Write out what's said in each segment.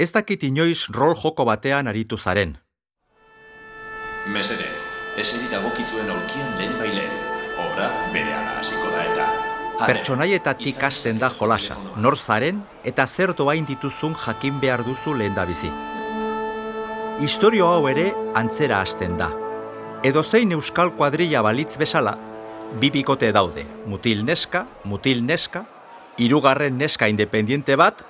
Ez dakit inoiz rol joko batean aritu zaren. Mesedez, eseri dagokizuen aurkian lehen bailen. Obra bere hasiko da eta... Pertsonaietatik hasten da jolasa, nor zaren eta zer doain dituzun jakin behar duzu lehen da bizi. Historio hau ere antzera hasten da. Edo zein euskal kuadrilla balitz bezala, bi bikote daude, mutil neska, mutil neska, hirugarren neska independiente bat,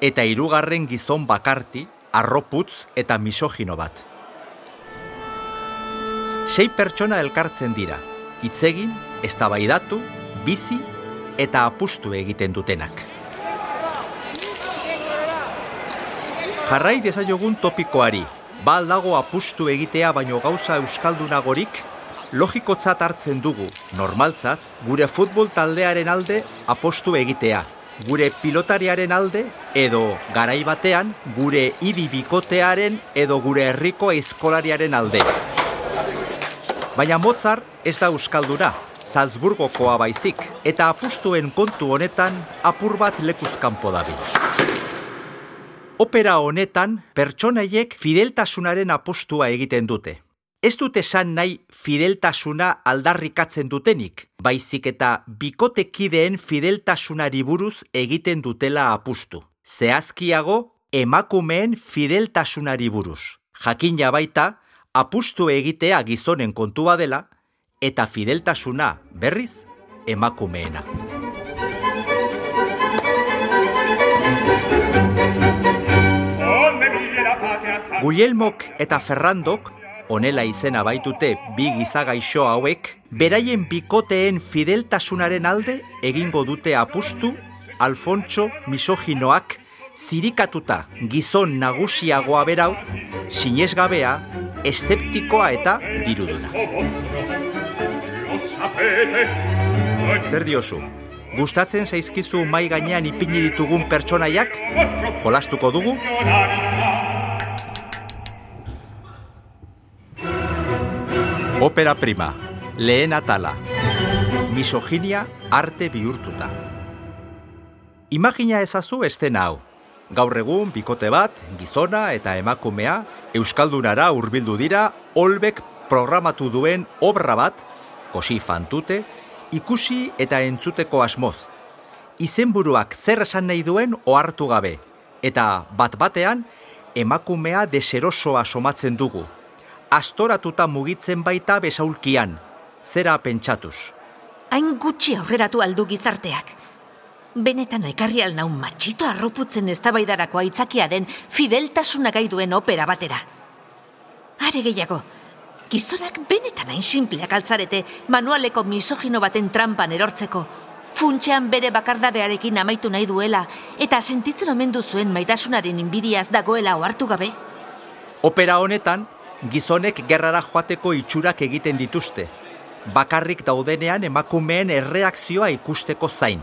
eta hirugarren gizon bakarti, arroputz eta misogino bat. Sei pertsona elkartzen dira, hitzegin, eztabaidatu, bizi eta apustu egiten dutenak. Jarrai dezaiogun topikoari, bal dago apustu egitea baino gauza euskaldunagorik, logikotzat hartzen dugu, normaltzat, gure futbol taldearen alde apostu egitea, gure pilotariaren alde edo garai batean gure hiri bikotearen edo gure herriko eskolariaren alde. Baina Mozart ez da euskaldura, Salzburgokoa baizik, eta apustuen kontu honetan apur bat lekuzkanpo dabil. Opera honetan pertsonaiek fideltasunaren apostua egiten dute. Ez dute esan nahi fideltasuna aldarrikatzen dutenik, baizik eta bikotekideen fideltasunari buruz egiten dutela apustu. Zehazkiago, emakumeen fideltasunari buruz. Jakina baita, apustu egitea gizonen kontua dela, eta fideltasuna berriz emakumeena. Guillermok eta Ferrandok, onela izena baitute bi gizagaixo hauek, beraien bikoteen fideltasunaren alde egingo dute apustu Alfontxo misoginoak zirikatuta gizon nagusiagoa berau, sinesgabea, esteptikoa eta diruduna. Zer diozu? Gustatzen zaizkizu mai gainean ipini ditugun pertsonaiak? Jolastuko dugu? Opera prima, lehen atala, misoginia arte bihurtuta. Imagina ezazu estena hau. Gaur egun, bikote bat, gizona eta emakumea, Euskaldunara hurbildu dira, olbek programatu duen obra bat, kosi fantute, ikusi eta entzuteko asmoz. Izenburuak zer esan nahi duen ohartu gabe, eta bat batean, emakumea deserosoa somatzen dugu. Astoratuta mugitzen baita besaulkian, zera pentsatuz. Hain gutxi aurreratu aldu gizarteak. Benetan ekarri alnaun matxito arroputzen eztabaidarako aitzakia den fideltasuna gai duen opera batera. Are gehiago, gizonak benetan hain simpleak altzarete manualeko misogino baten trampan erortzeko, funtxean bere bakardadearekin amaitu nahi duela eta sentitzen omen zuen maitasunaren inbidiaz dagoela ohartu gabe. Opera honetan, gizonek gerrara joateko itxurak egiten dituzte. Bakarrik daudenean emakumeen erreakzioa ikusteko zain.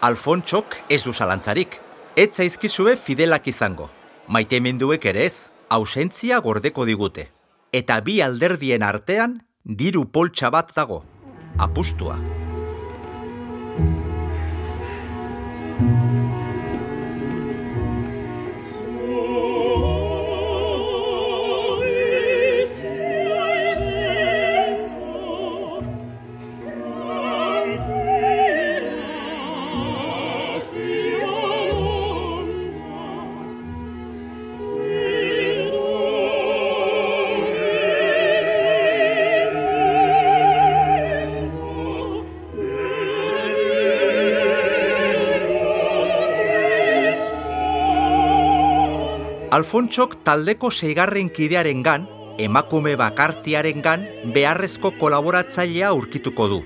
Alfontxok ez du zalantzarik. Ez zaizkizue fidelak izango. Maitemenduek ere ez, ausentzia gordeko digute. Eta bi alderdien artean, diru poltsa bat dago. Apustua. Alfontxok taldeko seigarren kidearen gan, emakume bakartiaren gan, beharrezko kolaboratzailea urkituko du.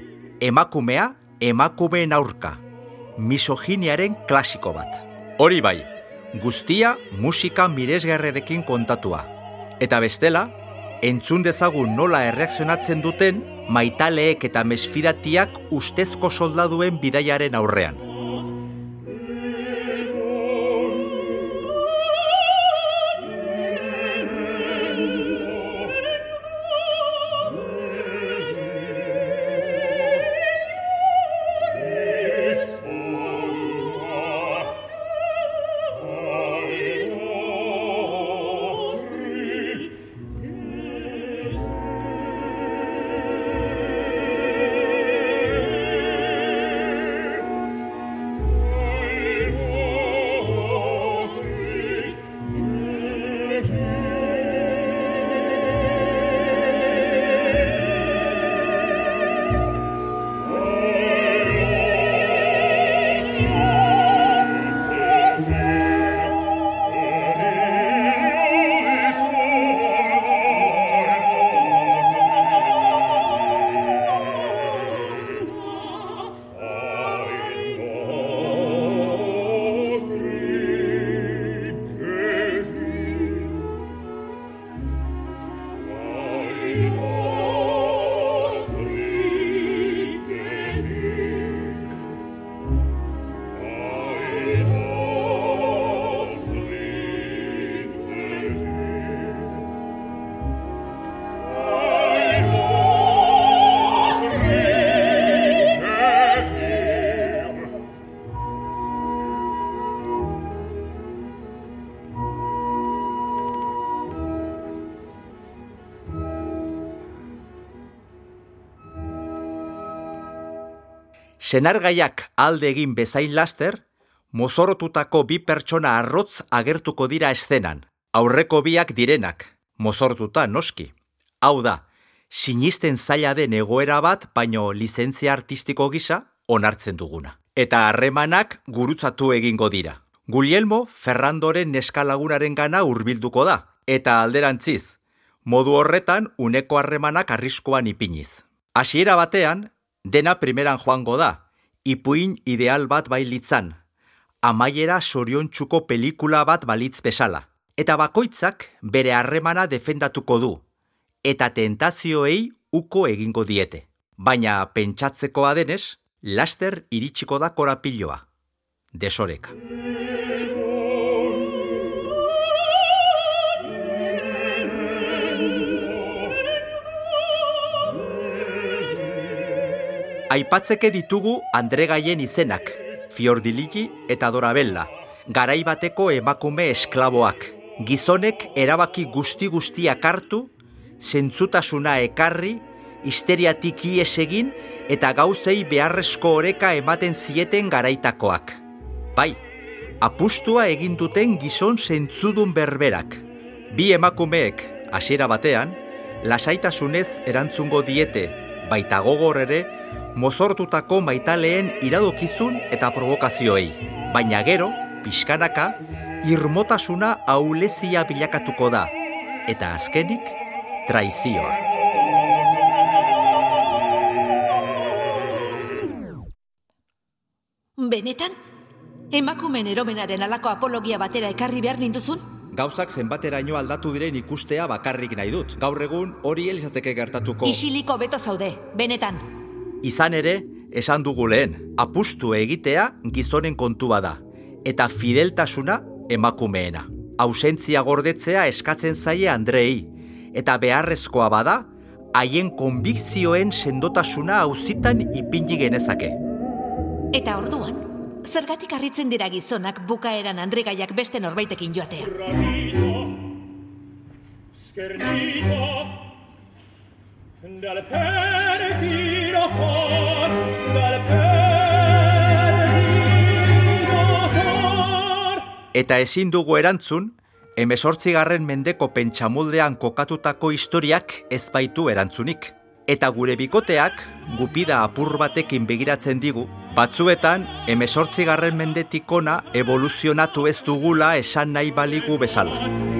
Emakumea, emakumeen aurka. Misoginiaren klasiko bat. Hori bai, guztia musika miresgarrerekin kontatua. Eta bestela, entzun dezagun nola erreakzionatzen duten maitaleek eta mesfidatiak ustezko soldaduen bidaiaren aurrean. Senargaiak alde egin bezain laster, mozorotutako bi pertsona arrotz agertuko dira eszenan. Aurreko biak direnak, mozortuta noski. Hau da, sinisten zaila den egoera bat, baino lizentzia artistiko gisa onartzen duguna. Eta harremanak gurutzatu egingo dira. Guglielmo Ferrandoren neskalagunaren gana hurbilduko da, eta alderantziz, modu horretan uneko harremanak arriskoan ipiniz. Hasiera batean, dena primeran joango da, ipuin ideal bat bailitzan, amaiera soriontsuko pelikula bat balitz bezala. Eta bakoitzak bere harremana defendatuko du, eta tentazioei uko egingo diete. Baina pentsatzekoa denez, laster iritsiko da korapiloa. Desoreka. Aipatzeke ditugu Andregaien izenak, Fiordiligi eta Dorabella, garai bateko emakume esklaboak. Gizonek erabaki guzti guztiak hartu, zentzutasuna ekarri, histeriatik ies egin eta gauzei beharrezko oreka ematen zieten garaitakoak. Bai, apustua egin duten gizon zentzudun berberak. Bi emakumeek, hasiera batean, lasaitasunez erantzungo diete, baita gogor ere, mozortutako maitaleen iradokizun eta provokazioei. Baina gero, pixkanaka, irmotasuna aulezia bilakatuko da. Eta azkenik, traizioa. Benetan? Emakumen eromenaren alako apologia batera ekarri behar ninduzun? Gauzak zenbateraino aldatu diren ikustea bakarrik nahi dut. Gaur egun hori elizateke gertatuko. Isiliko beto zaude, benetan. Izan ere, esan dugu lehen, apustu egitea gizonen kontua da, eta fideltasuna emakumeena. Ausentzia gordetzea eskatzen zaie Andrei, eta beharrezkoa bada, haien konbikzioen sendotasuna auzitan ipingi genezake. Eta orduan, zergatik harritzen dira gizonak bukaeran Andregaiak beste norbaitekin joatea. Schernito dal perfino cor dal Eta ezin dugu erantzun, emezortzigarren mendeko pentsamoldean kokatutako historiak ez baitu erantzunik. Eta gure bikoteak, gupida apur batekin begiratzen digu, batzuetan emezortzigarren mendetik ona evoluzionatu ez dugula esan nahi baligu bezala.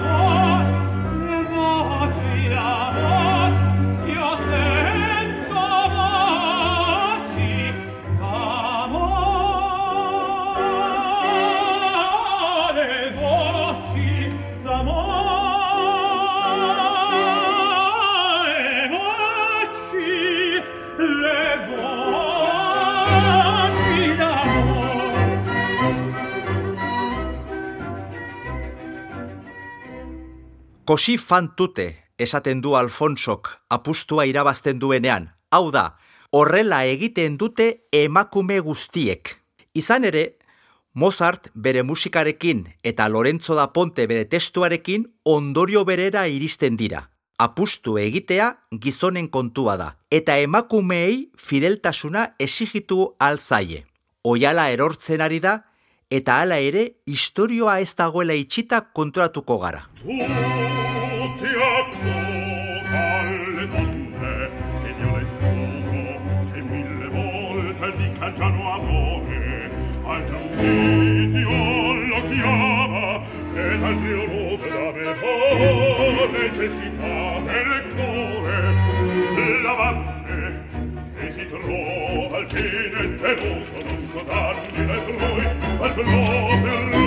Kosi fantute, esaten du Alfonsok apustua irabazten duenean. Hau da, horrela egiten dute emakume guztiek. Izan ere, Mozart bere musikarekin eta Lorenzo da Ponte bere testuarekin ondorio berera iristen dira. Apustu egitea gizonen kontua da, eta emakumeei fideltasuna exigitu alzaie. Oiala erortzen ari da, eta hala ere istorioa ez dagoela itxita konturatuko gara. Le necessità del cuore. L'amante che si trova al fine tenuto non scodargli l'altrui al globo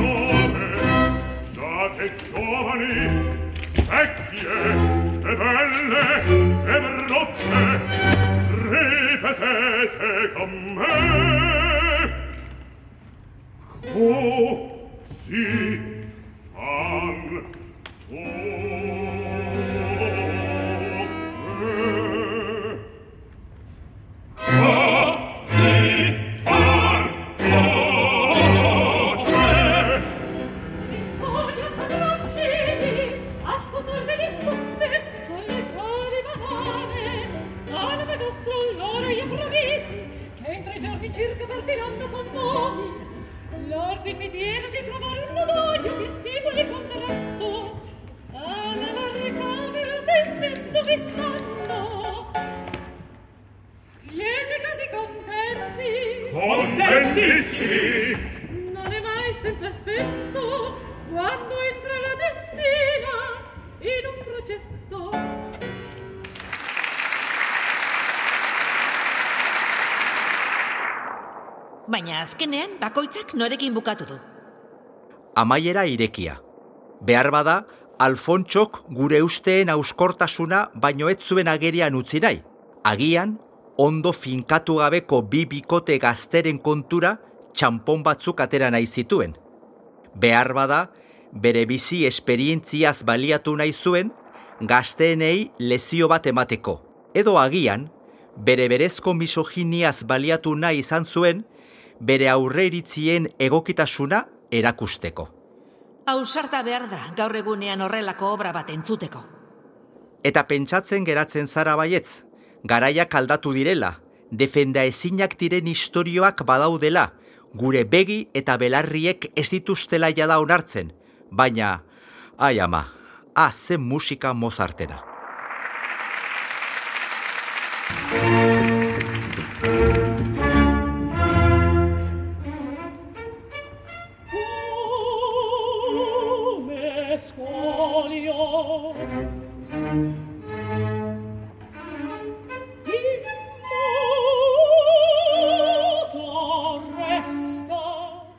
circa partiranno con voi l'ordine mi diede di trovare un nodoglio che stimoli Baina azkenean bakoitzak norekin bukatu du. Amaiera irekia. Behar bada, Alfontxok gure usteen auskortasuna baino ez zuen agerian utzi nahi. Agian, ondo finkatu gabeko bi bikote gazteren kontura txampon batzuk atera nahi zituen. Behar bada, bere bizi esperientziaz baliatu nahi zuen, gazteenei lezio bat emateko. Edo agian, bere berezko misoginiaz baliatu nahi izan zuen, bere aurreiritzien egokitasuna erakusteko. Ausarta behar da gaur egunean horrelako obra bat entzuteko. Eta pentsatzen geratzen zara baietz, garaiak aldatu direla, defenda ezinak diren istorioak badaudela, gure begi eta belarriek ez dituztela jada onartzen, baina, ai ama, ah, zen musika mozartena.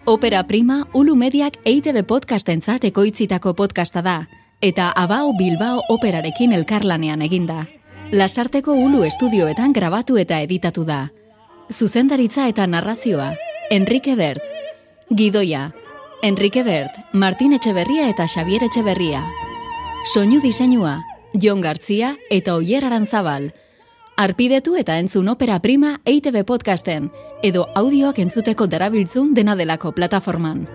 Opera Prima Ulu Mediak EITB podcastentzat ekoitzitako podcasta da, eta Abao Bilbao operarekin elkarlanean eginda. Lasarteko Ulu estudioetan grabatu eta editatu da. Zuzendaritza eta narrazioa, Enrique Bert. Gidoia, Enrique Bert, Martin Etxeberria eta Xavier Etxeberria. Soinu diseinua, Jon Gartzia eta Oier Arantzabal. Arpidetu eta entzun opera prima EITB podcasten, edo audioak entzuteko darabiltzun dena delako plataforman.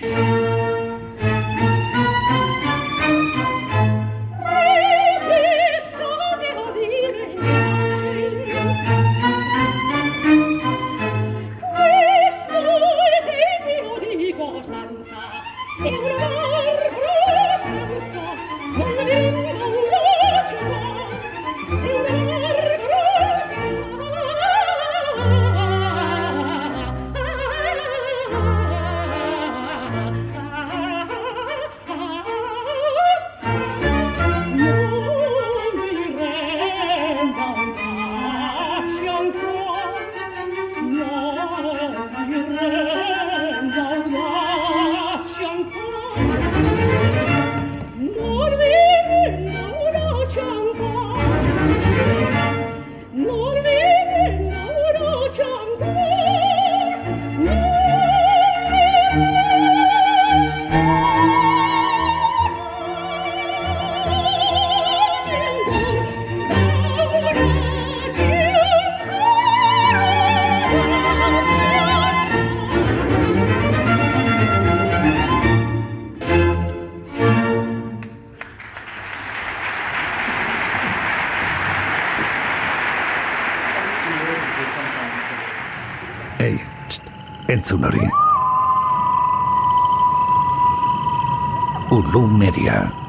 Yeah. Entzun hori. Ulu Media.